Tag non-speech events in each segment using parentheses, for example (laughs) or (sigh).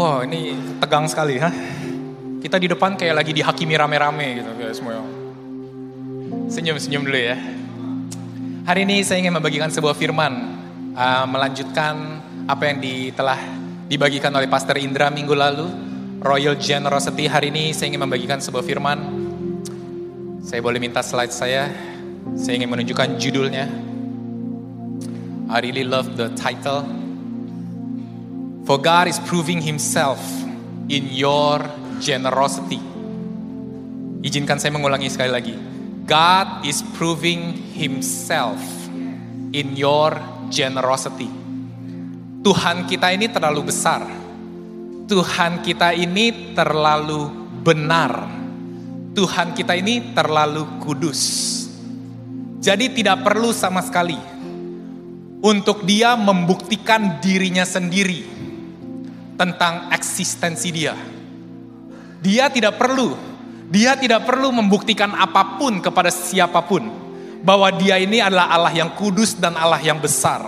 Wah ini tegang sekali ha. Kita di depan kayak lagi dihakimi rame-rame gitu ya semua. Senyum-senyum dulu ya. Hari ini saya ingin membagikan sebuah firman. uh, melanjutkan apa yang di, telah dibagikan oleh Pastor Indra minggu lalu. Royal Generosity hari ini saya ingin membagikan sebuah firman. Saya boleh minta slide saya. Saya ingin menunjukkan judulnya. I really love the title. For God is proving himself in your generosity. Izinkan saya mengulangi sekali lagi. God is proving himself in your generosity. Tuhan kita ini terlalu besar. Tuhan kita ini terlalu benar. Tuhan kita ini terlalu kudus. Jadi tidak perlu sama sekali untuk dia membuktikan dirinya sendiri tentang eksistensi dia. Dia tidak perlu, dia tidak perlu membuktikan apa pun kepada siapa pun bahwa dia ini adalah Allah yang kudus dan Allah yang besar.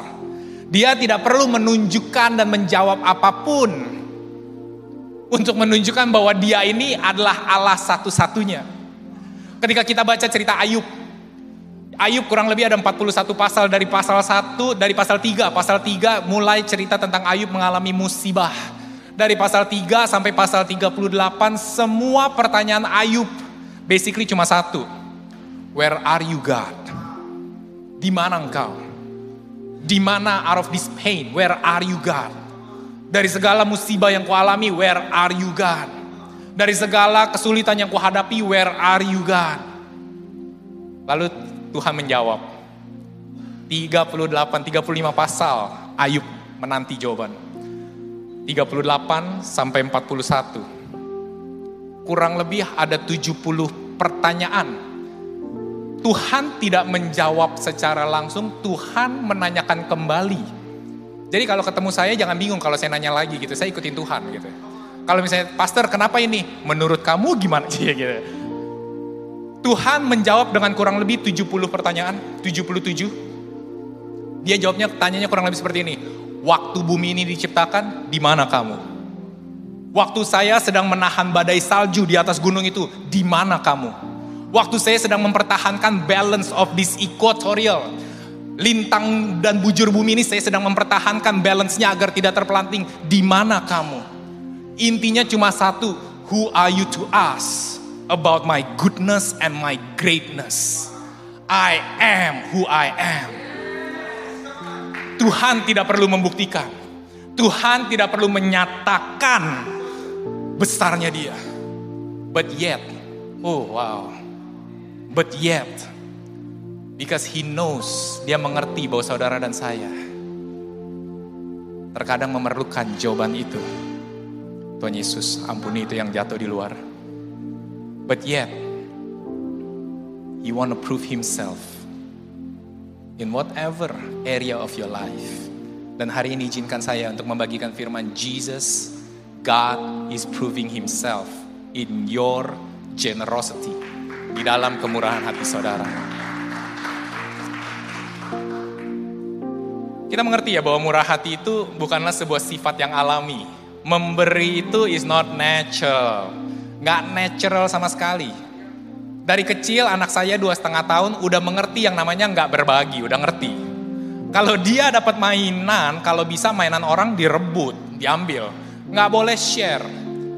Dia tidak perlu menunjukkan dan menjawab apa pun untuk menunjukkan bahwa dia ini adalah Allah satu-satunya. Ketika kita baca cerita Ayub, Ayub kurang lebih ada 41 pasal dari pasal 1, dari pasal 3. Pasal 3 mulai cerita tentang Ayub mengalami musibah. Dari pasal 3 sampai pasal 38 semua pertanyaan Ayub basically cuma satu. Where are you God? Di mana engkau? Di mana out of this pain? Where are you God? Dari segala musibah yang kualami, where are you God? Dari segala kesulitan yang kuhadapi, where are you God? Lalu Tuhan menjawab. 38, 35 pasal Ayub menanti jawaban. 38 sampai 41. Kurang lebih ada 70 pertanyaan. Tuhan tidak menjawab secara langsung, Tuhan menanyakan kembali. Jadi kalau ketemu saya jangan bingung kalau saya nanya lagi gitu, saya ikutin Tuhan gitu. Kalau misalnya, pastor kenapa ini? Menurut kamu gimana? (laughs) gitu. Tuhan menjawab dengan kurang lebih 70 pertanyaan, 77. Dia jawabnya tanyanya kurang lebih seperti ini. Waktu bumi ini diciptakan, di mana kamu? Waktu saya sedang menahan badai salju di atas gunung itu, di mana kamu? Waktu saya sedang mempertahankan balance of this equatorial, lintang dan bujur bumi ini saya sedang mempertahankan balance-nya agar tidak terpelanting. Di mana kamu? Intinya cuma satu, who are you to us? about my goodness and my greatness. I am who I am. Tuhan tidak perlu membuktikan. Tuhan tidak perlu menyatakan besarnya dia. But yet, oh wow. But yet, because he knows, dia mengerti bahwa saudara dan saya terkadang memerlukan jawaban itu. Tuhan Yesus, ampuni itu yang jatuh di luar. But yet, He want to prove Himself in whatever area of your life. Dan hari ini izinkan saya untuk membagikan firman Jesus, God is proving Himself in your generosity. Di dalam kemurahan hati saudara. Kita mengerti ya bahwa murah hati itu bukanlah sebuah sifat yang alami. Memberi itu is not natural nggak natural sama sekali. Dari kecil anak saya dua setengah tahun udah mengerti yang namanya nggak berbagi, udah ngerti. Kalau dia dapat mainan, kalau bisa mainan orang direbut, diambil. Nggak boleh share.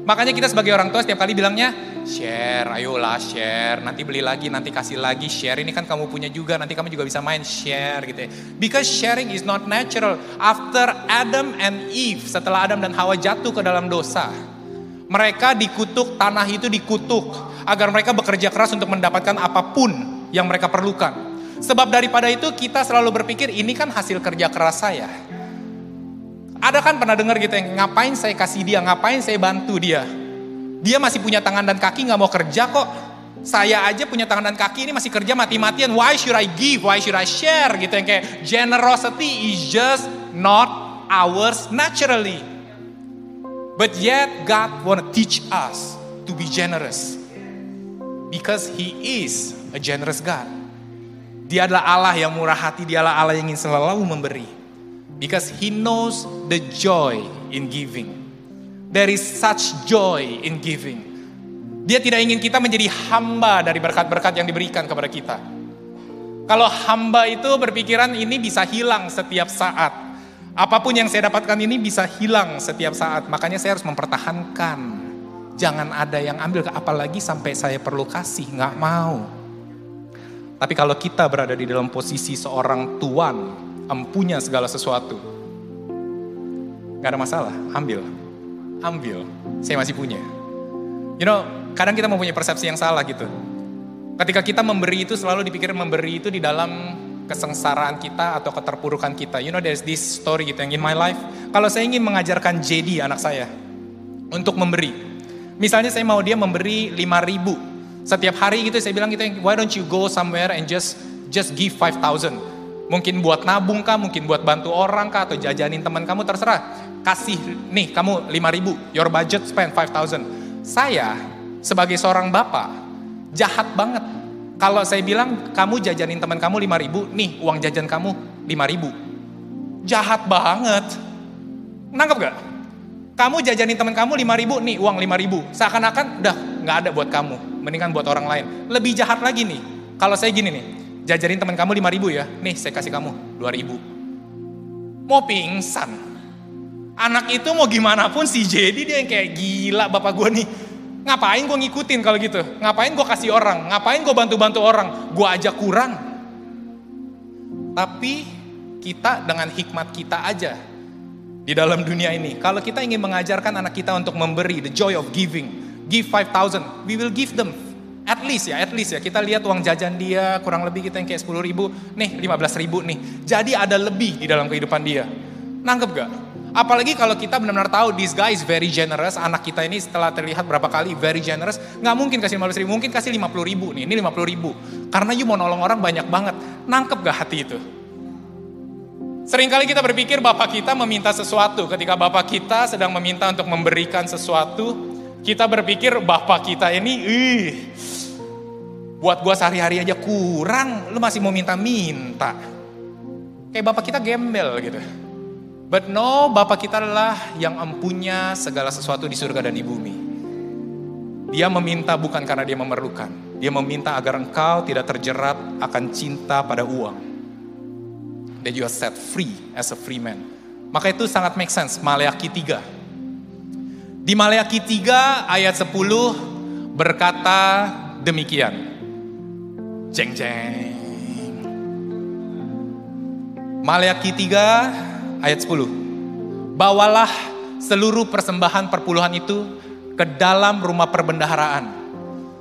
Makanya kita sebagai orang tua setiap kali bilangnya, share, ayolah share, nanti beli lagi, nanti kasih lagi, share ini kan kamu punya juga, nanti kamu juga bisa main share gitu ya. Because sharing is not natural. After Adam and Eve, setelah Adam dan Hawa jatuh ke dalam dosa, mereka dikutuk, tanah itu dikutuk agar mereka bekerja keras untuk mendapatkan apa pun yang mereka perlukan. Sebab daripada itu kita selalu berpikir ini kan hasil kerja keras saya. Ada kan pernah dengar gitu yang ngapain saya kasih dia, ngapain saya bantu dia. Dia masih punya tangan dan kaki nggak mau kerja kok. Saya aja punya tangan dan kaki ini masih kerja mati-matian. Why should I give? Why should I share? Gitu yang kayak generosity is just not ours naturally. But yet God wanna teach us to be generous. Because He is a generous God. Dia adalah Allah yang murah hati, dia adalah Allah yang ingin selalu memberi. Because He knows the joy in giving. There is such joy in giving. Dia tidak ingin kita menjadi hamba dari berkat-berkat yang diberikan kepada kita. Kalau hamba itu berpikiran ini bisa hilang setiap saat. Apa pun yang saya dapatkan ini bisa hilang setiap saat. Makanya saya harus mempertahankan. Jangan ada yang ambil, apalagi sampai saya perlu kasih, nggak mau. Tapi kalau kita berada di dalam posisi seorang tuan, empunya segala sesuatu, nggak ada masalah, ambil, ambil, saya masih punya. You know, kadang kita mempunyai persepsi yang salah gitu. Ketika kita memberi itu selalu dipikir memberi itu di dalam kesengsaraan kita atau keterpurukan kita. You know, there's this story gitu yang in my life. Kalau saya ingin mengajarkan JD anak saya untuk memberi. Misalnya saya mau dia memberi 5 ribu. Setiap hari gitu saya bilang gitu, why don't you go somewhere and just just give 5,000. Mungkin buat nabung kah, mungkin buat bantu orang kah, atau jajanin teman kamu, terserah. Kasih, nih kamu 5 ribu, your budget spend 5,000 saya sebagai seorang bapak jahat banget. Kalau saya bilang kamu jajanin teman kamu 5 ribu, nih uang jajan kamu 5 ribu. Jahat banget. Nangkep gak? Kamu jajanin teman kamu 5 ribu, nih uang 5 ribu. Seakan-akan udah gak ada buat kamu. Mendingan buat orang lain. Lebih jahat lagi nih. Kalau saya gini nih, jajarin teman kamu 5 ribu ya. Nih saya kasih kamu 2 ribu. Mau pingsan. Anak itu mau gimana pun si jadi dia yang kayak gila bapak gue nih. Ngapain gue ngikutin kalau gitu? Ngapain gue kasih orang? Ngapain gue bantu-bantu orang? Gue aja kurang. Tapi kita dengan hikmat kita aja di dalam dunia ini. Kalau kita ingin mengajarkan anak kita untuk memberi, the joy of giving, give 5,000, we will give them at least ya, at least ya. Kita lihat uang jajan dia kurang lebih kita yang kayak 10 ribu, nih 15 ribu nih. Jadi ada lebih di dalam kehidupan dia. Nangkep gak? Apalagi kalau kita benar-benar tahu this guy is very generous, anak kita ini setelah terlihat berapa kali very generous, nggak mungkin kasih 15 ribu, mungkin kasih 50 ribu nih, ini 50 ribu. Karena you mau nolong orang banyak banget, nangkep gak hati itu? Seringkali kita berpikir bapak kita meminta sesuatu, ketika bapak kita sedang meminta untuk memberikan sesuatu, kita berpikir bapak kita ini, ih, buat gua sehari-hari aja kurang, lu masih mau minta-minta. Kayak bapak kita gembel gitu. But no, Bapak kita adalah yang empunya segala sesuatu di surga dan di bumi. Dia meminta bukan karena dia memerlukan. Dia meminta agar engkau tidak terjerat akan cinta pada uang. That you are set free as a free man. Maka itu sangat make sense. Maleaki 3. Di Maleaki 3 ayat 10 berkata demikian. Jeng jeng. Maleaki 3 ayat 10. Bawalah seluruh persembahan perpuluhan itu ke dalam rumah perbendaharaan.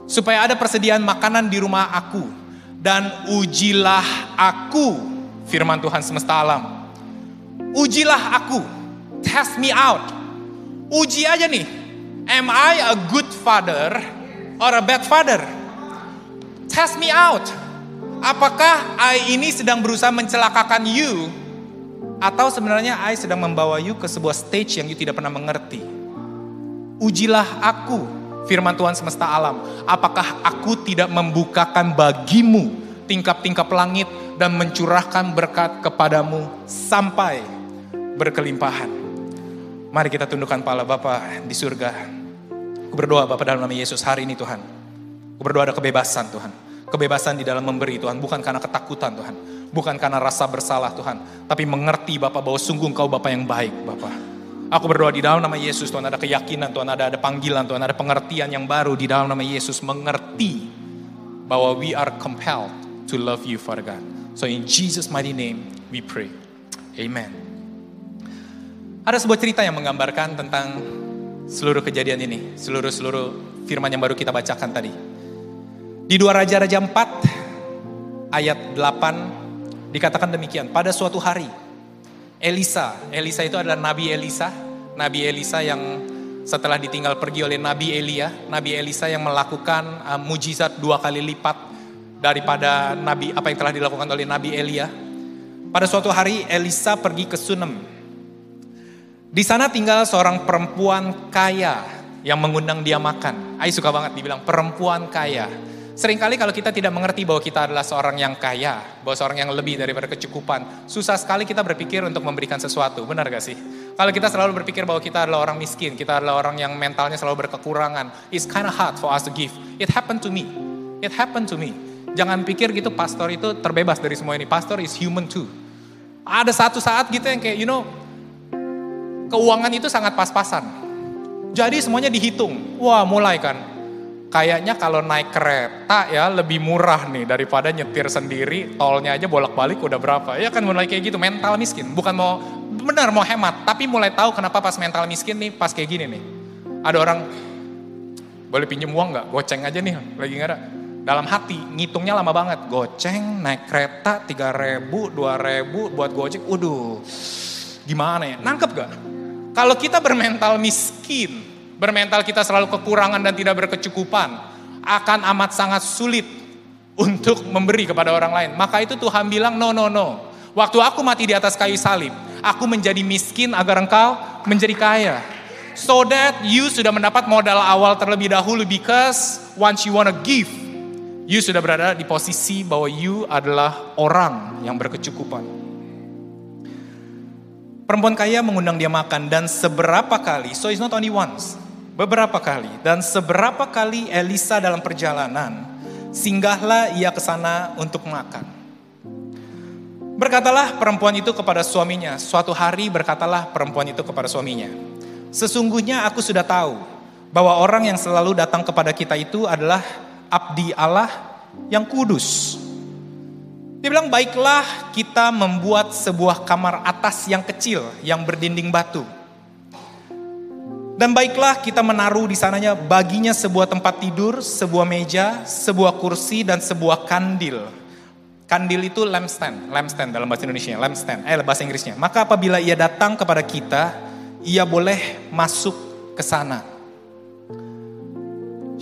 Supaya ada persediaan makanan di rumah aku. Dan ujilah aku, firman Tuhan semesta alam. Ujilah aku, test me out. Uji aja nih, am I a good father or a bad father? Test me out. Apakah I ini sedang berusaha mencelakakan you atau sebenarnya I sedang membawa you ke sebuah stage yang you tidak pernah mengerti. Ujilah aku, firman Tuhan semesta alam. Apakah aku tidak membukakan bagimu tingkap-tingkap langit dan mencurahkan berkat kepadamu sampai berkelimpahan. Mari kita tundukkan pala Bapa di surga. Aku berdoa Bapak dalam nama Yesus hari ini Tuhan. Aku berdoa ada kebebasan Tuhan. Kebebasan di dalam memberi Tuhan, bukan karena ketakutan Tuhan Bukan karena rasa bersalah Tuhan. Tapi mengerti Bapak bahwa sungguh Engkau Bapak yang baik Bapak. Aku berdoa di dalam nama Yesus Tuhan ada keyakinan Tuhan ada ada panggilan Tuhan ada pengertian yang baru di dalam nama Yesus mengerti bahwa we are compelled to love you Father God. So in Jesus mighty name we pray. Amen. Ada sebuah cerita yang menggambarkan tentang seluruh kejadian ini, seluruh-seluruh firman yang baru kita bacakan tadi. Di dua Raja-Raja 4 ayat 8 Dikatakan demikian, pada suatu hari Elisa. Elisa itu adalah Nabi Elisa. Nabi Elisa yang setelah ditinggal pergi oleh Nabi Elia. Nabi Elisa yang melakukan uh, mujizat dua kali lipat daripada Nabi apa yang telah dilakukan oleh Nabi Elia. Pada suatu hari Elisa pergi ke Sunem. Di sana tinggal seorang perempuan kaya yang mengundang dia makan. Ai suka banget dibilang perempuan kaya. Seringkali kalau kita tidak mengerti bahwa kita adalah seorang yang kaya, bahwa seorang yang lebih daripada kecukupan, susah sekali kita berpikir untuk memberikan sesuatu, benar gak sih? Kalau kita selalu berpikir bahwa kita adalah orang miskin, kita adalah orang yang mentalnya selalu berkekurangan, it's kind of hard for us to give. It happened to me. It happened to me. Jangan pikir gitu pastor itu terbebas dari semua ini. Pastor is human too. Ada satu saat gitu yang kayak, you know, keuangan itu sangat pas-pasan. Jadi semuanya dihitung. Wah mulai kan, kayaknya kalau naik kereta ya lebih murah nih daripada nyetir sendiri, tolnya aja bolak-balik udah berapa. Ya kan mulai kayak gitu, mental miskin. Bukan mau, benar mau hemat, tapi mulai tahu kenapa pas mental miskin nih, pas kayak gini nih. Ada orang, boleh pinjem uang nggak? Goceng aja nih, lagi nggak ada. Dalam hati, ngitungnya lama banget. Goceng, naik kereta, 3 ribu, 2 ribu, buat goceng, waduh. Gimana ya, nangkep gak? Kalau kita bermental miskin, bermental kita selalu kekurangan dan tidak berkecukupan, akan amat sangat sulit untuk memberi kepada orang lain. Maka itu Tuhan bilang, no, no, no. Waktu aku mati di atas kayu salib, aku menjadi miskin agar engkau menjadi kaya. So that you sudah mendapat modal awal terlebih dahulu because once you wanna give, you sudah berada di posisi bahwa you adalah orang yang berkecukupan. Perempuan kaya mengundang dia makan dan seberapa kali, so it's not only once, beberapa kali. Dan seberapa kali Elisa dalam perjalanan, singgahlah ia ke sana untuk makan. Berkatalah perempuan itu kepada suaminya, suatu hari berkatalah perempuan itu kepada suaminya, Sesungguhnya aku sudah tahu bahwa orang yang selalu datang kepada kita itu adalah abdi Allah yang kudus. Dia bilang, baiklah kita membuat sebuah kamar atas yang kecil yang berdinding batu dan baiklah kita menaruh di sananya baginya sebuah tempat tidur, sebuah meja, sebuah kursi, dan sebuah kandil. Kandil itu lampstand, lampstand dalam bahasa Indonesia, lampstand, eh bahasa Inggrisnya. Maka apabila ia datang kepada kita, ia boleh masuk ke sana.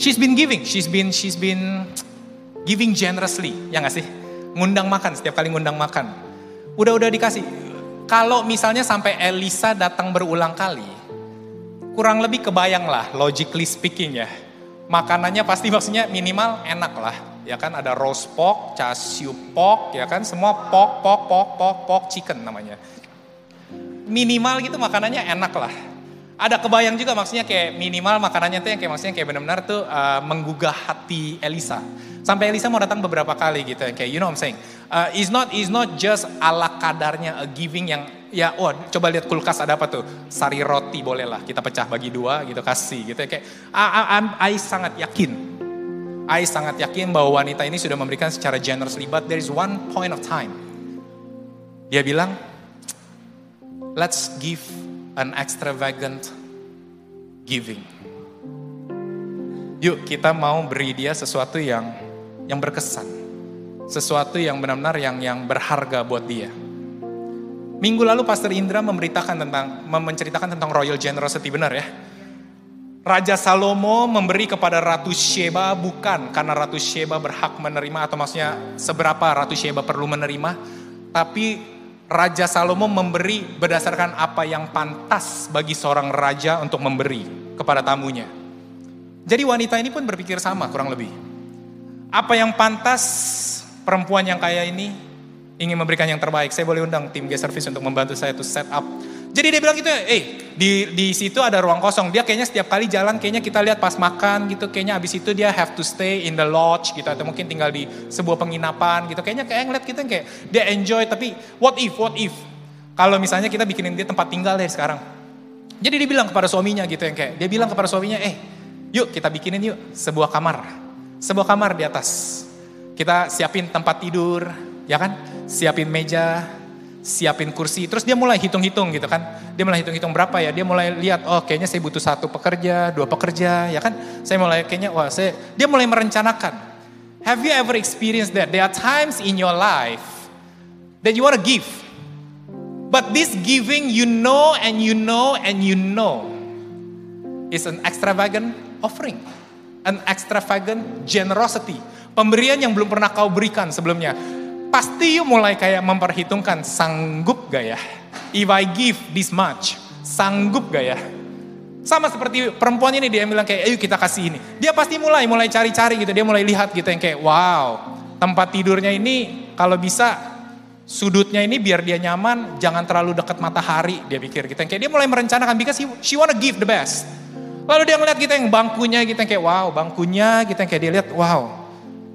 She's been giving, she's been she's been giving generously, ya nggak sih? Ngundang makan setiap kali ngundang makan. Udah-udah dikasih. Kalau misalnya sampai Elisa datang berulang kali, kurang lebih kebayang lah logically speaking ya. Makanannya pasti maksudnya minimal enak lah. Ya kan ada roast pork, chashu pork, ya kan semua pork, pork, pork, pork, pork chicken namanya. Minimal gitu makanannya enak lah. Ada kebayang juga maksudnya kayak minimal makanannya tuh yang kayak maksudnya kayak benar-benar tuh uh, menggugah hati Elisa. Sampai Elisa mau datang beberapa kali gitu kayak you know what I'm saying. Uh, it's not is not just ala kadarnya a giving yang ya oh coba lihat kulkas ada apa tuh sari roti boleh lah kita pecah bagi dua gitu kasih gitu ya kayak I, I, I sangat yakin I sangat yakin bahwa wanita ini sudah memberikan secara generously but there is one point of time dia bilang let's give an extravagant giving. Yuk kita mau beri dia sesuatu yang yang berkesan. Sesuatu yang benar-benar yang yang berharga buat dia. Minggu lalu Pastor Indra memberitakan tentang menceritakan tentang royal generosity. Benar ya. Raja Salomo memberi kepada Ratu Sheba bukan karena Ratu Sheba berhak menerima atau maksudnya seberapa Ratu Sheba perlu menerima, tapi Raja Salomo memberi berdasarkan apa yang pantas bagi seorang raja untuk memberi kepada tamunya. Jadi wanita ini pun berpikir sama kurang lebih. Apa yang pantas perempuan yang kaya ini ingin memberikan yang terbaik, saya boleh undang tim guest service untuk membantu saya to set up. Jadi dia bilang gitu, eh di di situ ada ruang kosong. Dia kayaknya setiap kali jalan, kayaknya kita lihat pas makan gitu, kayaknya abis itu dia have to stay in the lodge gitu, atau mungkin tinggal di sebuah penginapan gitu. Kayaknya kayak ngeliat kita kayak dia enjoy, tapi what if, what if? Kalau misalnya kita bikinin dia tempat tinggal deh sekarang. Jadi dia bilang kepada suaminya gitu yang kayak, dia bilang kepada suaminya, eh yuk kita bikinin yuk sebuah kamar. Sebuah kamar di atas. Kita siapin tempat tidur, ya kan? Siapin meja, siapin kursi. Terus dia mulai hitung-hitung gitu kan. Dia mulai hitung-hitung berapa ya. Dia mulai lihat, oh kayaknya saya butuh satu pekerja, dua pekerja, ya kan. Saya mulai kayaknya, wah saya, dia mulai merencanakan. Have you ever experienced that? There are times in your life that you want to give. But this giving you know and you know and you know is an extravagant offering. An extravagant generosity. Pemberian yang belum pernah kau berikan sebelumnya. Pasti you mulai kayak memperhitungkan sanggup gak ya? If I give this much, sanggup gak ya? Sama seperti perempuan ini dia bilang kayak ayo kita kasih ini. Dia pasti mulai mulai cari-cari gitu. Dia mulai lihat gitu yang kayak wow tempat tidurnya ini kalau bisa sudutnya ini biar dia nyaman, jangan terlalu dekat matahari, dia pikir gitu. Kayak dia mulai merencanakan because he, she wanna give the best. Lalu dia ngeliat kita yang bangkunya, kita yang kayak wow, bangkunya, kita yang kayak dia lihat, wow,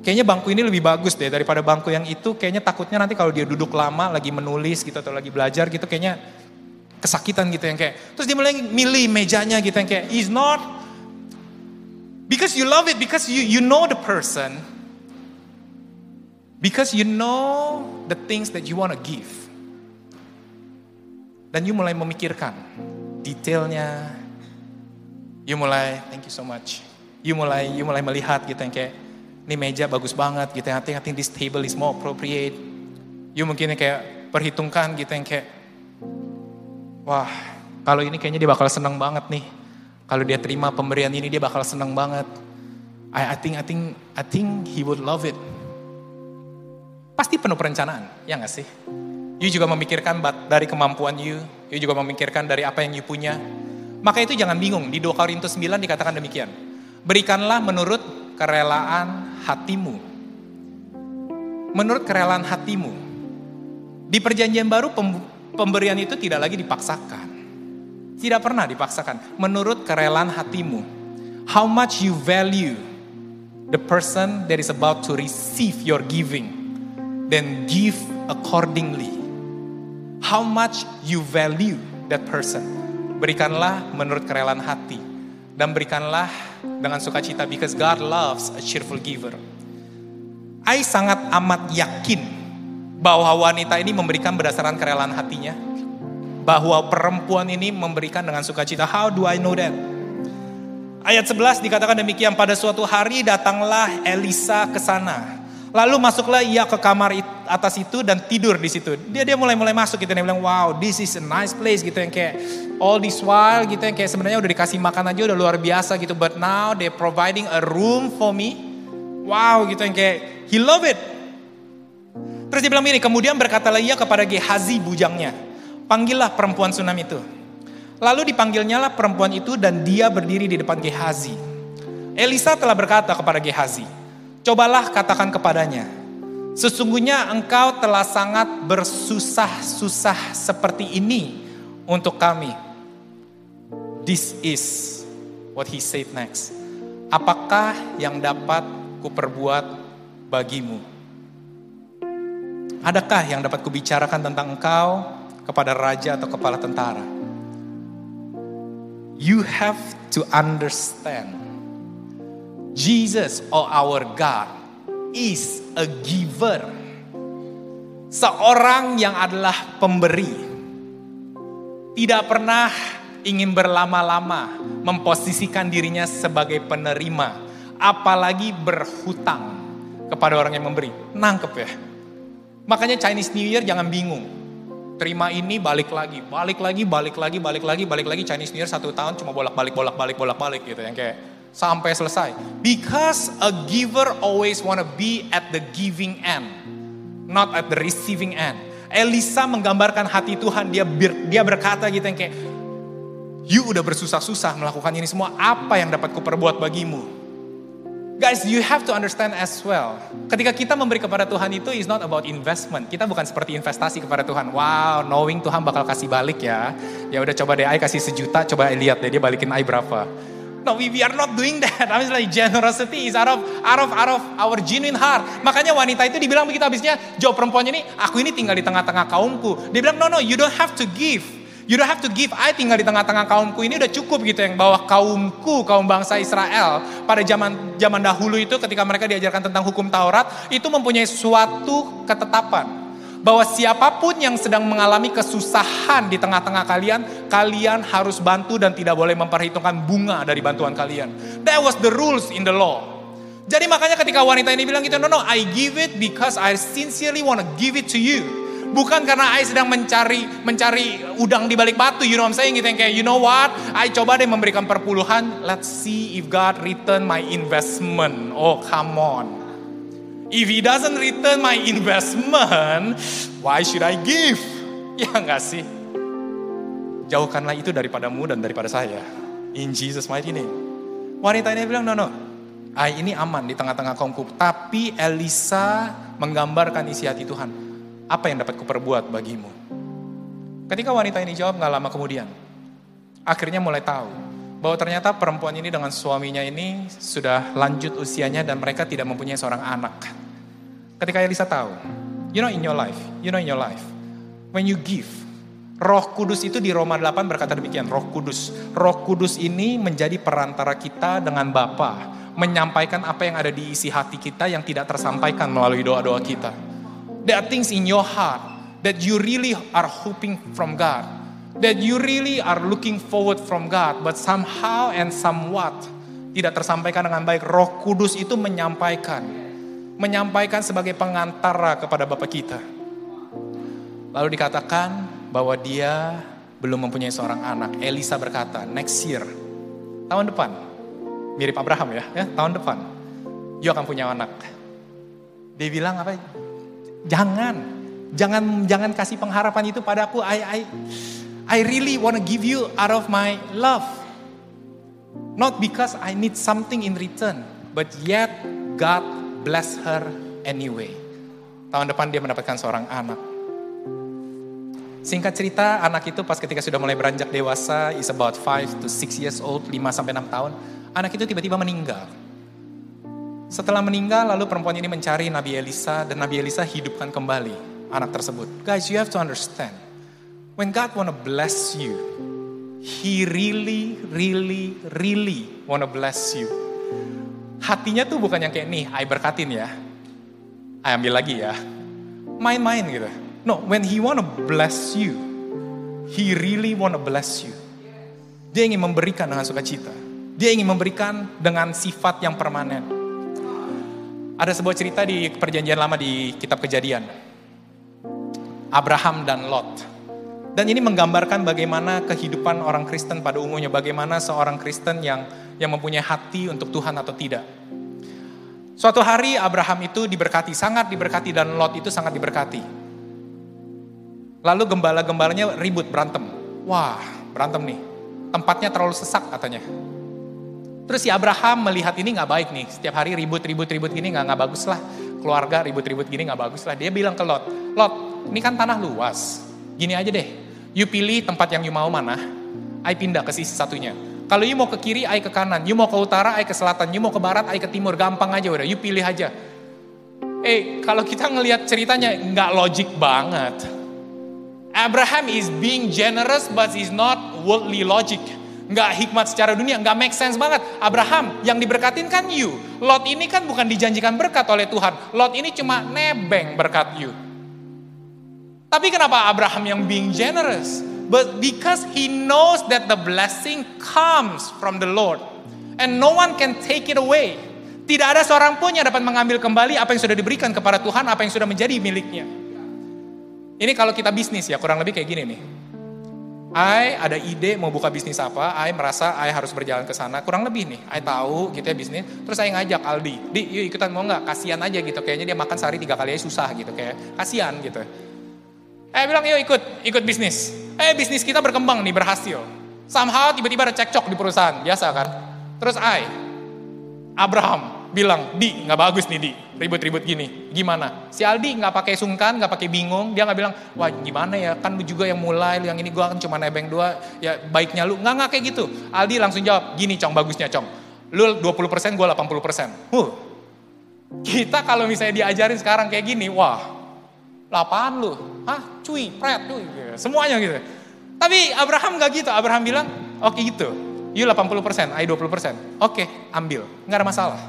kayaknya bangku ini lebih bagus deh daripada bangku yang itu. Kayaknya takutnya nanti kalau dia duduk lama lagi menulis gitu atau lagi belajar gitu, kayaknya kesakitan gitu yang kayak. Terus dia mulai milih mejanya gitu yang kayak, is not because you love it, because you you know the person, because you know the things that you want to give. Dan you mulai memikirkan detailnya. You mulai, thank you so much. You mulai, you mulai melihat gitu yang kayak, ini meja bagus banget gitu. I think, I think this table is more appropriate. You mungkin kayak perhitungkan gitu yang kayak, wah kalau ini kayaknya dia bakal seneng banget nih. Kalau dia terima pemberian ini dia bakal seneng banget. I, I think, I think, I think he would love it pasti penuh perencanaan, ya nggak sih? You juga memikirkan dari kemampuan you, you juga memikirkan dari apa yang you punya. Maka itu jangan bingung, di 2 Korintus 9 dikatakan demikian. Berikanlah menurut kerelaan hatimu. Menurut kerelaan hatimu. Di perjanjian baru pemberian itu tidak lagi dipaksakan. Tidak pernah dipaksakan. Menurut kerelaan hatimu. How much you value the person that is about to receive your giving then give accordingly. How much you value that person. Berikanlah menurut kerelaan hati. Dan berikanlah dengan sukacita because God loves a cheerful giver. I sangat amat yakin bahwa wanita ini memberikan berdasarkan kerelaan hatinya. Bahwa perempuan ini memberikan dengan sukacita. How do I know that? Ayat 11 dikatakan demikian, pada suatu hari datanglah Elisa ke sana Lalu masuklah ia ke kamar atas itu dan tidur di situ. Dia dia mulai mulai masuk gitu dia bilang wow this is a nice place gitu yang kayak all this while gitu yang kayak sebenarnya udah dikasih makan aja udah luar biasa gitu but now they providing a room for me. Wow gitu yang kayak he love it. Terus dia bilang ini kemudian berkatalah ia kepada Gehazi bujangnya. Panggillah perempuan Sunam itu. Lalu dipanggilnya lah perempuan itu dan dia berdiri di depan Gehazi. Elisa telah berkata kepada Gehazi, Cobalah katakan kepadanya, sesungguhnya engkau telah sangat bersusah-susah seperti ini untuk kami. This is what he said next. Apakah yang dapat kuperbuat bagimu? Adakah yang dapat kubicarakan tentang engkau kepada raja atau kepala tentara? You have to understand Jesus or our God is a giver. Seorang yang adalah pemberi. Tidak pernah ingin berlama-lama memposisikan dirinya sebagai penerima. Apalagi berhutang kepada orang yang memberi. Nangkep ya. Makanya Chinese New Year jangan bingung. Terima ini balik lagi, balik lagi, balik lagi, balik lagi, balik lagi Chinese New Year satu tahun cuma bolak-balik, bolak-balik, bolak-balik gitu. Yang kayak sampai selesai. Because a giver always wanna be at the giving end, not at the receiving end. Elisa menggambarkan hati Tuhan, dia ber, dia berkata gitu yang kayak, you udah bersusah-susah melakukan ini semua, apa yang dapat kuperbuat bagimu? Guys, you have to understand as well. Ketika kita memberi kepada Tuhan itu is not about investment. Kita bukan seperti investasi kepada Tuhan. Wow, knowing Tuhan bakal kasih balik ya. Ya udah coba deh, I kasih sejuta, coba lihat deh dia balikin I berapa. No, we, we are not doing that. (laughs) I mean like generosity is out of out of out of our genuine heart. Makanya wanita itu dibilang begitu habisnya jawab perempuannya ini, aku ini tinggal di tengah-tengah kaumku. Dia bilang no no, you don't have to give. You don't have to give. I tinggal di tengah-tengah kaumku ini udah cukup gitu yang bahwa kaumku, kaum bangsa Israel pada zaman zaman dahulu itu ketika mereka diajarkan tentang hukum Taurat itu mempunyai suatu ketetapan bahwa siapa pun yang sedang mengalami kesusahan di tengah-tengah kalian, kalian harus bantu dan tidak boleh memperhitungkan bunga dari bantuan kalian. That was the rules in the law. Jadi makanya ketika wanita ini bilang gitu, no no, I give it because I sincerely want to give it to you. Bukan karena I sedang mencari mencari udang di balik batu, you know what I'm saying? Gitu yang kayak, you know what? I coba deh memberikan perpuluhan, let's see if God return my investment. Oh, come on. If he doesn't return my investment, why should I give? (laughs) Ya enggak sih? Jauhkanlah itu daripadamu dan daripada saya. In Jesus mighty name. Wanita ini bilang, no, no. I ini aman di tengah-tengah kaumku. Tapi Elisa menggambarkan isi hati Tuhan. Apa yang dapat kuperbuat bagimu? Ketika wanita ini jawab nggak lama kemudian. Akhirnya mulai tahu. Bahwa ternyata perempuan ini dengan suaminya ini sudah lanjut usianya dan mereka tidak mempunyai seorang anak. Ketika Elisa tahu, you know in your life, you know in your life, when you give, Roh Kudus itu di Roma 8 berkata demikian, Roh Kudus. Roh Kudus ini menjadi perantara kita dengan Bapa, menyampaikan apa yang ada di isi hati kita yang tidak tersampaikan melalui doa-doa kita. There are things in your heart that you really are hoping from God, that you really are looking forward from God, but somehow and somewhat tidak tersampaikan dengan baik. Roh Kudus itu menyampaikan, menyampaikan sebagai pengantara kepada Bapak kita. Lalu dikatakan bahwa dia belum mempunyai seorang anak. Elisa berkata, next year, tahun depan, mirip Abraham ya, ya tahun depan, you akan punya anak. Dia bilang apa? Jangan, jangan, jangan kasih pengharapan itu padaku. I, I, I really want to give you out of my love. Not because I need something in return, but yet God bless her anyway. Tahun depan dia mendapatkan seorang anak. Singkat cerita, anak itu pas ketika sudah mulai beranjak dewasa, is about 5 to 6 years old, 5 sampai 6 tahun, anak itu tiba-tiba meninggal. Setelah meninggal, lalu perempuan ini mencari Nabi Elisa, dan Nabi Elisa hidupkan kembali anak tersebut. Guys, you have to understand, when God wanna bless you, He really, really, really wanna bless you. Hatinya tuh bukan yang kayak nih, I berkatin ya, I ambil lagi ya, main-main gitu. No, when he wanna bless you, he really wanna bless you. Dia ingin memberikan dengan sukacita. Dia ingin memberikan dengan sifat yang permanen. Ada sebuah cerita di perjanjian lama di kitab kejadian. Abraham dan Lot. Dan ini menggambarkan bagaimana kehidupan orang Kristen pada umumnya. Bagaimana seorang Kristen yang yang mempunyai hati untuk Tuhan atau tidak. Suatu hari Abraham itu diberkati, sangat diberkati dan Lot itu sangat diberkati. Lalu gembala-gembalanya ribut berantem. Wah, berantem nih. Tempatnya terlalu sesak katanya. Terus si Abraham melihat ini nggak baik nih. Setiap hari ribut-ribut-ribut gini nggak nggak bagus lah. Keluarga ribut-ribut gini nggak bagus lah. Dia bilang ke Lot, Lot, ini kan tanah luas. Gini aja deh. You pilih tempat yang you mau mana. I pindah ke sisi satunya. Kalau you mau ke kiri, I ke kanan. You mau ke utara, I ke selatan. You mau ke barat, I ke timur. Gampang aja udah. You pilih aja. Eh, kalau kita ngelihat ceritanya nggak logik banget. Abraham is being generous but is not worldly logic. Nggak hikmat secara dunia, nggak make sense banget. Abraham yang diberkatin kan you. Lot ini kan bukan dijanjikan berkat oleh Tuhan. Lot ini cuma nebeng berkat you. Tapi kenapa Abraham yang being generous? But because he knows that the blessing comes from the Lord. And no one can take it away. Tidak ada seorang pun yang dapat mengambil kembali apa yang sudah diberikan kepada Tuhan, apa yang sudah menjadi miliknya. Ini kalau kita bisnis ya kurang lebih kayak gini nih. I ada ide mau buka bisnis apa, I merasa I harus berjalan ke sana. Kurang lebih nih, I tahu gitu ya bisnis. Terus saya ngajak Aldi, di yuk ikutan mau nggak? Kasihan aja gitu, kayaknya dia makan sehari tiga kali aja susah gitu, kayak kasihan gitu. Eh bilang yuk ikut, ikut bisnis. Eh bisnis kita berkembang nih, berhasil. Somehow tiba-tiba ada cekcok di perusahaan, biasa kan. Terus I, Abraham, bilang, Di, nggak bagus nih Di, ribut-ribut gini. Gimana? Si Aldi nggak pakai sungkan, nggak pakai bingung, dia nggak bilang, wah gimana ya, kan lu juga yang mulai, yang ini gue kan cuma nebeng dua, ya baiknya lu. Nggak, nggak kayak gitu. Aldi langsung jawab, gini Cong, bagusnya Cong. Lu 20%, gue 80%. Huh. Kita kalau misalnya diajarin sekarang kayak gini, wah, lapaan lu. Hah, cuy, pret, cuy. Semuanya gitu. Tapi Abraham nggak gitu. Abraham bilang, oke okay, gitu. You 80%, I 20%. Oke, okay, ambil. Nggak ada masalah.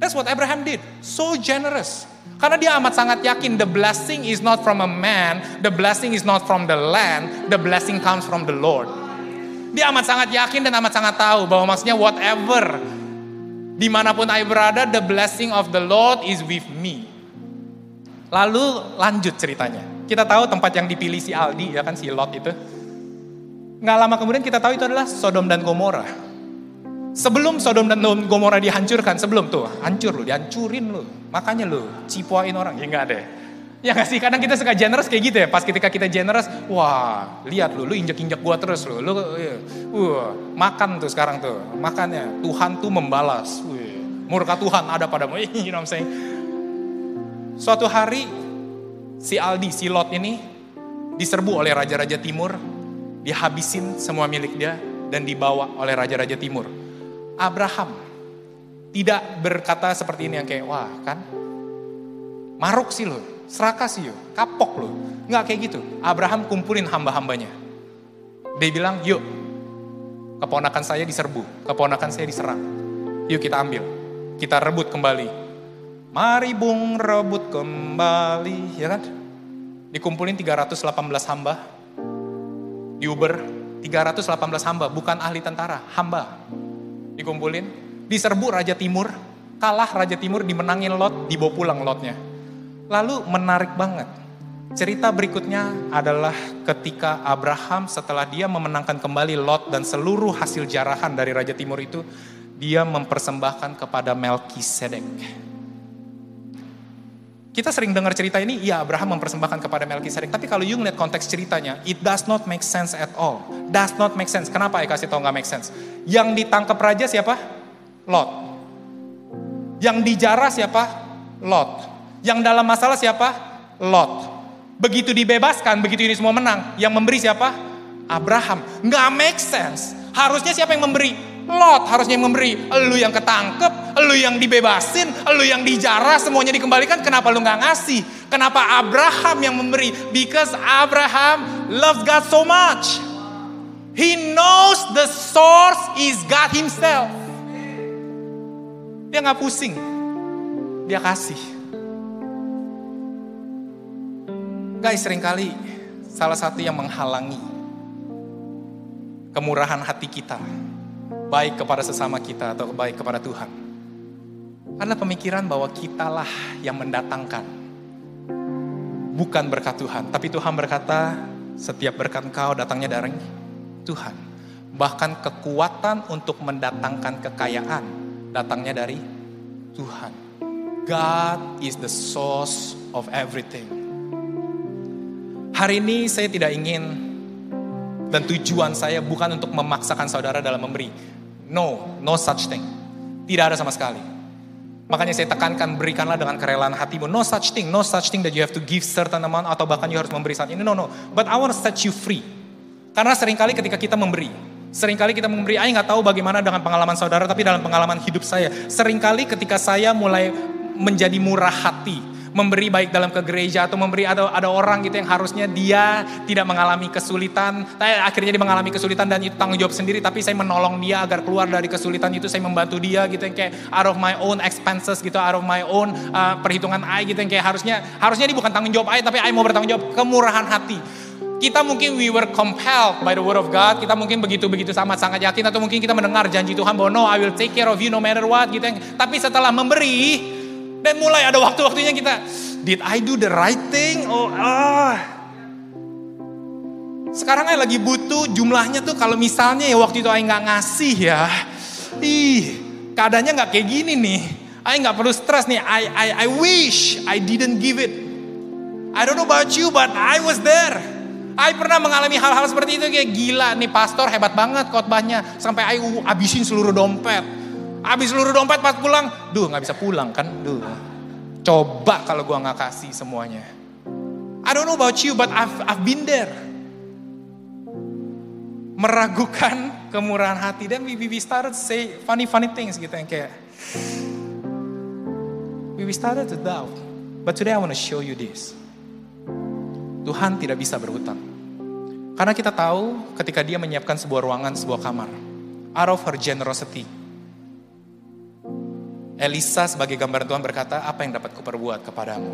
That's what Abraham did. So generous. Karena dia amat sangat yakin the blessing is not from a man, the blessing is not from the land, the blessing comes from the Lord. Dia amat sangat yakin dan amat sangat tahu bahwa maksudnya whatever di mana pun I berada, the blessing of the Lord is with me. Lalu lanjut ceritanya. Kita tahu tempat yang dipilih si Aldi, ya kan si Lot itu. Nggak lama kemudian kita tahu itu adalah Sodom dan Gomora. Sebelum Sodom dan Gomora dihancurkan, sebelum tuh, hancur lu, dihancurin lu. Makanya lu, cipuain orang, ya nggak ada. Ya nggak sih, kadang kita suka generous kayak gitu ya. Pas ketika kita generous, wah lihat lu, lu injek-injek gua terus lu. Lu, uh, makan tuh sekarang tuh, makannya. Tuhan tuh membalas. Wih, murka Tuhan ada padamu, (laughs) you know what I'm saying. Suatu hari, si Aldi, si Lot ini, diserbu oleh Raja-Raja Timur, dihabisin semua milik dia, dan dibawa oleh Raja-Raja Timur Abraham tidak berkata seperti ini yang kayak, wah kan, maruk sih lo, serakah sih yo, kapok lo. Nggak kayak gitu. Abraham kumpulin hamba-hambanya. Dia bilang, yuk, keponakan saya diserbu, keponakan saya diserang. Yuk kita ambil, kita rebut kembali. Mari bung rebut kembali, ya kan? Dikumpulin 318 hamba, di Uber 318 hamba, bukan ahli tentara, hamba dikumpulin, diserbu Raja Timur, kalah Raja Timur dimenangin Lot, dibawa pulang Lotnya. Lalu menarik banget, cerita berikutnya adalah ketika Abraham setelah dia memenangkan kembali Lot dan seluruh hasil jarahan dari Raja Timur itu, dia mempersembahkan kepada Melkisedek. Kita sering dengar cerita ini, iya Abraham mempersembahkan kepada Melkisedek. Tapi kalau you ngeliat konteks ceritanya, it does not make sense at all. Does not make sense. Kenapa ya kasih tau nggak make sense? Yang ditangkap raja siapa? Lot. Yang dijarah siapa? Lot. Yang dalam masalah siapa? Lot. Begitu dibebaskan, begitu ini semua menang, yang memberi siapa? Abraham. Nggak make sense. Harusnya siapa yang memberi? Lot harusnya memberi. Lu yang ketangkep, lu yang dibebasin, lu yang dijarah, semuanya dikembalikan. Kenapa lu nggak ngasih? Kenapa Abraham yang memberi? Because Abraham loves God so much. He knows the source is God himself. Dia nggak pusing. Dia kasih. Guys, sering kali salah satu yang menghalangi kemurahan hati kita baik kepada sesama kita atau baik kepada Tuhan. Adalah pemikiran bahwa kitalah yang mendatangkan. Bukan berkat Tuhan, tapi Tuhan berkata, setiap berkat kau datangnya dari Tuhan. Bahkan kekuatan untuk mendatangkan kekayaan datangnya dari Tuhan. God is the source of everything. Hari ini saya tidak ingin dan tujuan saya bukan untuk memaksakan saudara dalam memberi. No, no such thing. Tidak ada sama sekali. Makanya saya tekankan berikanlah dengan kerelaan hatimu. No such thing, no such thing that you have to give certain amount atau bahkan you harus memberi saat ini. No, no. But I want to set you free. Karena sering kali ketika kita memberi, sering kali kita memberi, saya nggak tahu bagaimana dengan pengalaman saudara, tapi dalam pengalaman hidup saya, sering kali ketika saya mulai menjadi murah hati, memberi baik dalam ke gereja atau memberi ada ada orang gitu yang harusnya dia tidak mengalami kesulitan, tapi akhirnya dia mengalami kesulitan dan itu tanggung jawab sendiri tapi saya menolong dia agar keluar dari kesulitan itu saya membantu dia gitu yang kayak out of my own expenses gitu, out of my own uh, perhitungan I gitu yang kayak harusnya harusnya ini bukan tanggung jawab I tapi I mau bertanggung jawab kemurahan hati. Kita mungkin we were compelled by the word of God. Kita mungkin begitu-begitu sangat sangat yakin atau mungkin kita mendengar janji Tuhan bahwa no I will take care of you no matter what gitu. Tapi setelah memberi dan mulai ada waktu-waktunya kita, did I do the right thing? Oh, ah. Sekarang saya lagi butuh jumlahnya tuh kalau misalnya ya waktu itu saya nggak ngasih ya, ih keadaannya nggak kayak gini nih. I nggak perlu stres nih. I, I I wish I didn't give it. I don't know about you, but I was there. I pernah mengalami hal-hal seperti itu kayak gila nih pastor hebat banget khotbahnya sampai I abisin seluruh dompet. Habis seluruh dompet pas pulang, duh nggak bisa pulang kan, duh. Coba kalau gua nggak kasih semuanya. I don't know about you, but I've, I've been there. Meragukan (laughs) kemurahan hati. Dan we, we started to say funny funny things gitu yang kayak. We started to doubt. But today I want to show you this. Tuhan tidak bisa berhutang. Karena kita tahu ketika dia menyiapkan sebuah ruangan, sebuah kamar. Out of her generosity, Elisa sebagai gambaran Tuhan berkata, apa yang dapat kuperbuat kepadamu?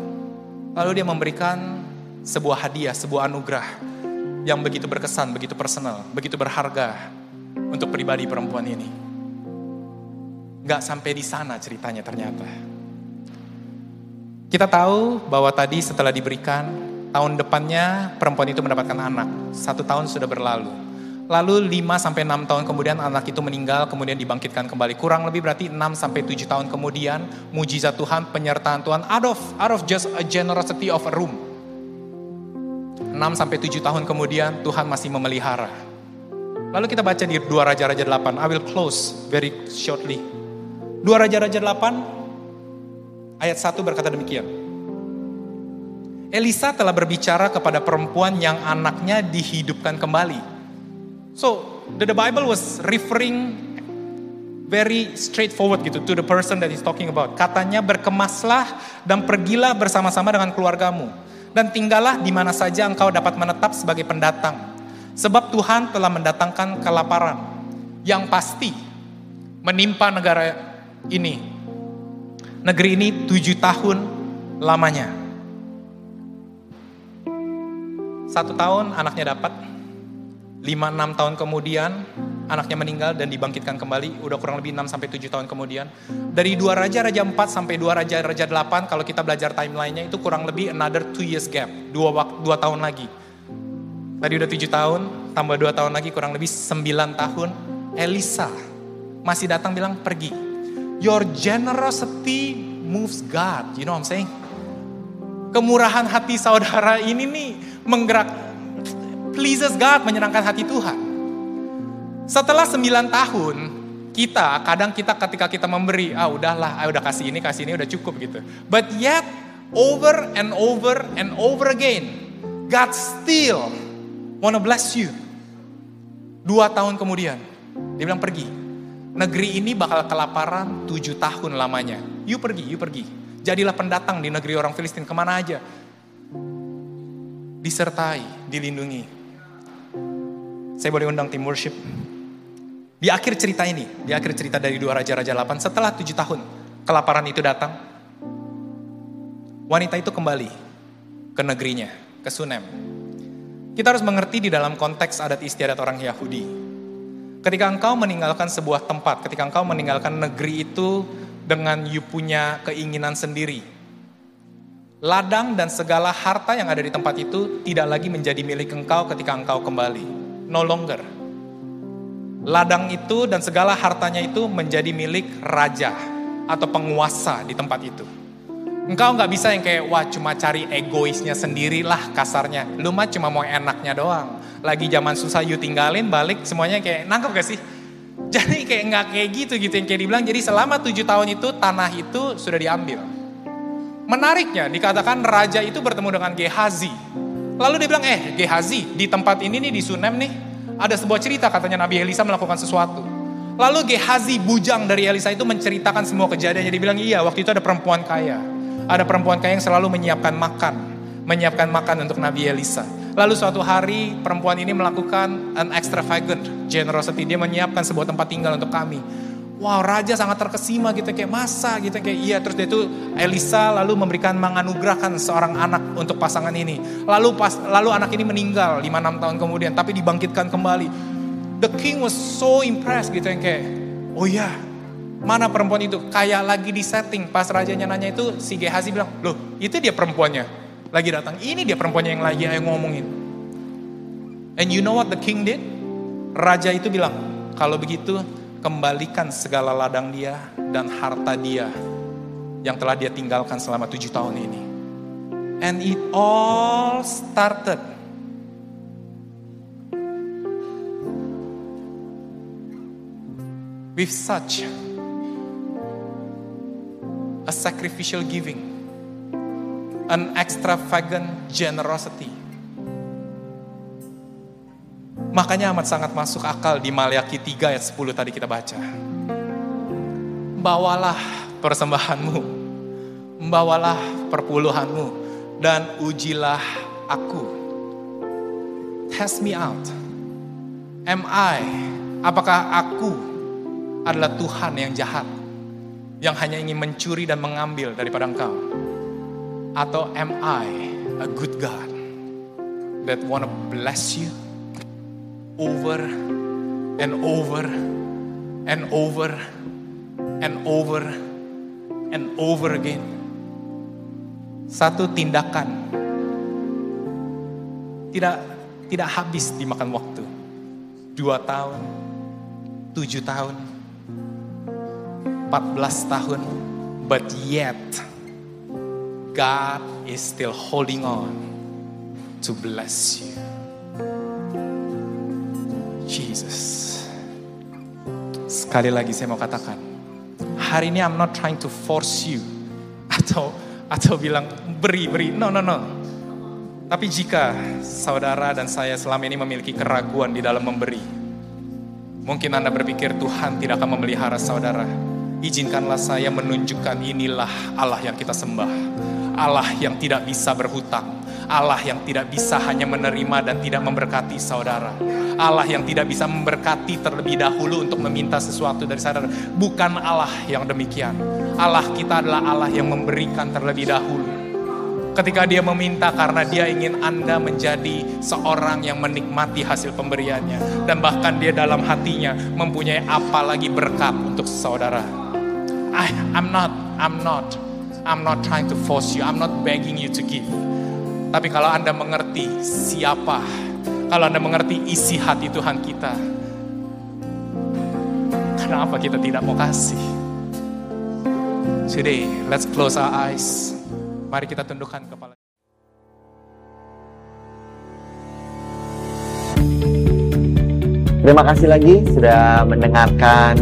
Lalu dia memberikan sebuah hadiah, sebuah anugerah yang begitu berkesan, begitu personal, begitu berharga untuk pribadi perempuan ini. Gak sampai di sana ceritanya ternyata. Kita tahu bahwa tadi setelah diberikan, Tahun depannya perempuan itu mendapatkan anak. Satu tahun sudah berlalu. Lalu 5 sampai 6 tahun kemudian anak itu meninggal, kemudian dibangkitkan kembali. Kurang lebih berarti 6 sampai 7 tahun kemudian, mujizat Tuhan, penyertaan Tuhan out of out of just a generosity of a room. 6 sampai 7 tahun kemudian Tuhan masih memelihara. Lalu kita baca di 2 Raja-Raja 8. I will close very shortly. 2 Raja-Raja 8 ayat 1 berkata demikian. Elisa telah berbicara kepada perempuan yang anaknya dihidupkan kembali. So, the, the Bible was referring very straightforward gitu to the person that is talking about. Katanya berkemaslah dan pergilah bersama-sama dengan keluargamu dan tinggallah di mana saja engkau dapat menetap sebagai pendatang. Sebab Tuhan telah mendatangkan kelaparan yang pasti menimpa negara ini. Negeri ini tujuh tahun lamanya. Satu tahun anaknya dapat, lima enam tahun kemudian anaknya meninggal dan dibangkitkan kembali, udah kurang lebih 6 sampai 7 tahun kemudian. Dari dua raja raja 4 sampai dua raja raja 8 kalau kita belajar timelinenya itu kurang lebih another two years gap, dua waktu dua tahun lagi. Tadi udah 7 tahun, tambah dua tahun lagi kurang lebih 9 tahun. Elisa masih datang bilang pergi. Your generosity moves God, you know what I'm saying? Kemurahan hati saudara ini nih menggerak pleases God, menyenangkan hati Tuhan. Setelah sembilan tahun, kita kadang kita ketika kita memberi, ah udahlah, ah udah kasih ini, kasih ini udah cukup gitu. But yet over and over and over again, God still wanna bless you. Dua tahun kemudian, dia bilang pergi. Negeri ini bakal kelaparan tujuh tahun lamanya. You pergi, you pergi. Jadilah pendatang di negeri orang Filistin ke mana aja. Disertai, dilindungi. Saya boleh undang tim worship. Di akhir cerita ini, di akhir cerita dari dua Raja-Raja 8, setelah tujuh tahun kelaparan itu datang, wanita itu kembali ke negerinya, ke Sunem. Kita harus mengerti di dalam konteks adat istiadat orang Yahudi. Ketika engkau meninggalkan sebuah tempat, ketika engkau meninggalkan negeri itu dengan you punya keinginan sendiri, ladang dan segala harta yang ada di tempat itu tidak lagi menjadi milik engkau ketika engkau kembali. No longer ladang itu dan segala hartanya itu menjadi milik raja atau penguasa di tempat itu. Engkau nggak bisa yang kayak wah cuma cari egoisnya sendirilah kasarnya. Lu mah cuma mau enaknya doang. Lagi zaman susah you tinggalin balik semuanya kayak nangkep gak sih? (laughs) Jadi kayak nggak kayak gitu gitu yang kayak dibilang. Jadi selama tujuh tahun itu tanah itu sudah diambil. Menariknya dikatakan raja itu bertemu dengan Gehazi. Lalu dia bilang eh Gehazi di tempat ini nih di Sunem nih ada sebuah cerita katanya Nabi Elisa melakukan sesuatu. Lalu Gehazi bujang dari Elisa itu menceritakan semua kejadiannya. Dia bilang iya waktu itu ada perempuan kaya. Ada perempuan kaya yang selalu menyiapkan makan. Menyiapkan makan untuk Nabi Elisa. Lalu suatu hari perempuan ini melakukan an extravagant generosity. Dia menyiapkan sebuah tempat tinggal untuk kami. Wow raja sangat terkesima gitu kayak masa gitu kayak iya terus dia itu Elisa lalu memberikan menganugerahkan seorang anak untuk pasangan ini. Lalu pas lalu anak ini meninggal 5-6 tahun kemudian tapi dibangkitkan kembali. The king was so impressed gitu yang kayak oh iya mana perempuan itu kayak lagi di setting pas rajanya nanya itu si Gehazi bilang loh itu dia perempuannya lagi datang ini dia perempuannya yang lagi ayo ngomongin. And you know what the king did? Raja itu bilang kalau begitu kembalikan segala ladang dia dan harta dia yang telah dia tinggalkan selama tujuh tahun ini. And it all started with such a sacrificial giving, an extravagant generosity. Makanya amat sangat masuk akal di Maliaki 3 ayat 10 tadi kita baca. Bawalah persembahanmu, bawalah perpuluhanmu, dan ujilah aku. Test me out. Am I, apakah aku adalah Tuhan yang jahat, yang hanya ingin mencuri dan mengambil daripada engkau? Atau am I a good God that wanna bless you? Over and over and over and over and over again. Satu tindakan tidak tidak habis dimakan waktu. Dua tahun, tujuh tahun, empat belas tahun, but yet God is still holding on to bless you. Jesus. Sekali lagi saya mau katakan, hari ini I'm not trying to force you atau atau bilang beri beri. No no no. Tapi jika saudara dan saya selama ini memiliki keraguan di dalam memberi, mungkin Anda berpikir Tuhan tidak akan memelihara saudara. Izinkanlah saya menunjukkan inilah Allah yang kita sembah. Allah yang tidak bisa berhutang. Allah yang tidak bisa hanya menerima dan tidak memberkati saudara. Allah yang tidak bisa memberkati terlebih dahulu untuk meminta sesuatu dari saudara. Bukan Allah yang demikian. Allah kita adalah Allah yang memberikan terlebih dahulu. Ketika dia meminta karena dia ingin Anda menjadi seorang yang menikmati hasil pemberiannya. Dan bahkan dia dalam hatinya mempunyai apa lagi berkat untuk saudara. I, I'm not, I'm not, I'm not trying to force you. I'm not begging you to give. Tapi kalau Anda mengerti siapa, kalau Anda mengerti isi hati Tuhan kita, kenapa kita tidak mau kasih? Today, let's close our eyes. Mari kita tundukkan kepala. Terima kasih lagi sudah mendengarkan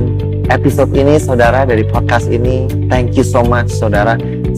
episode ini saudara dari podcast ini. Thank you so much saudara.